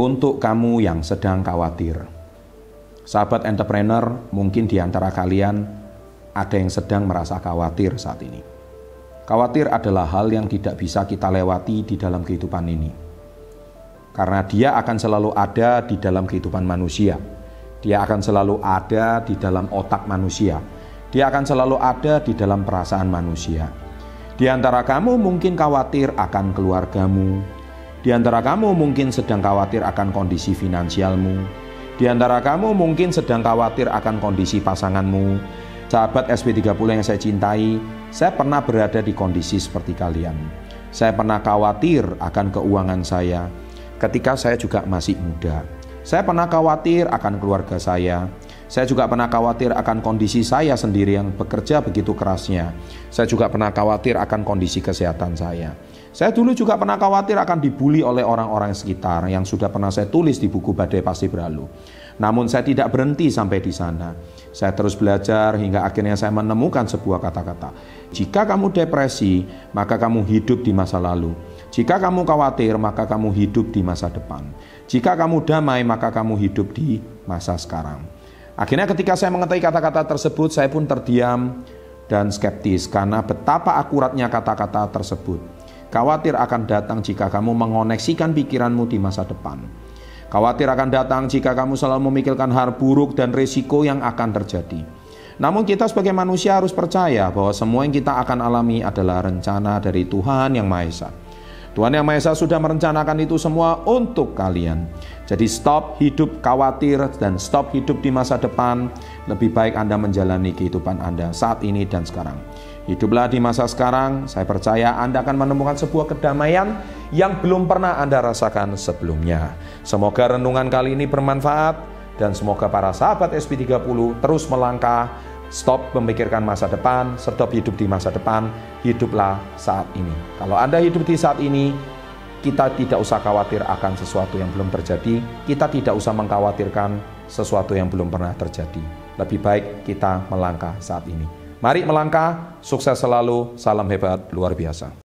Untuk kamu yang sedang khawatir, sahabat entrepreneur, mungkin di antara kalian ada yang sedang merasa khawatir saat ini. Khawatir adalah hal yang tidak bisa kita lewati di dalam kehidupan ini, karena dia akan selalu ada di dalam kehidupan manusia. Dia akan selalu ada di dalam otak manusia. Dia akan selalu ada di dalam perasaan manusia. Di antara kamu mungkin khawatir akan keluargamu, di antara kamu mungkin sedang khawatir akan kondisi finansialmu. Di antara kamu mungkin sedang khawatir akan kondisi pasanganmu. Sahabat SP30 yang saya cintai, saya pernah berada di kondisi seperti kalian. Saya pernah khawatir akan keuangan saya ketika saya juga masih muda. Saya pernah khawatir akan keluarga saya. Saya juga pernah khawatir akan kondisi saya sendiri yang bekerja begitu kerasnya. Saya juga pernah khawatir akan kondisi kesehatan saya. Saya dulu juga pernah khawatir akan dibully oleh orang-orang sekitar yang sudah pernah saya tulis di buku Badai Pasti Berlalu. Namun saya tidak berhenti sampai di sana. Saya terus belajar hingga akhirnya saya menemukan sebuah kata-kata. Jika kamu depresi, maka kamu hidup di masa lalu. Jika kamu khawatir, maka kamu hidup di masa depan. Jika kamu damai, maka kamu hidup di masa sekarang. Akhirnya ketika saya mengetahui kata-kata tersebut, saya pun terdiam dan skeptis karena betapa akuratnya kata-kata tersebut. Khawatir akan datang jika kamu mengoneksikan pikiranmu di masa depan. Khawatir akan datang jika kamu selalu memikirkan hal buruk dan risiko yang akan terjadi. Namun kita sebagai manusia harus percaya bahwa semua yang kita akan alami adalah rencana dari Tuhan Yang Maha Esa. Tuhan Yang Maha Esa sudah merencanakan itu semua untuk kalian. Jadi stop hidup khawatir dan stop hidup di masa depan. Lebih baik Anda menjalani kehidupan Anda saat ini dan sekarang. Hiduplah di masa sekarang, saya percaya Anda akan menemukan sebuah kedamaian yang belum pernah Anda rasakan sebelumnya. Semoga renungan kali ini bermanfaat dan semoga para sahabat SP30 terus melangkah, stop memikirkan masa depan, stop hidup di masa depan, hiduplah saat ini. Kalau Anda hidup di saat ini, kita tidak usah khawatir akan sesuatu yang belum terjadi, kita tidak usah mengkhawatirkan sesuatu yang belum pernah terjadi. Lebih baik kita melangkah saat ini. Mari melangkah, sukses selalu, salam hebat luar biasa.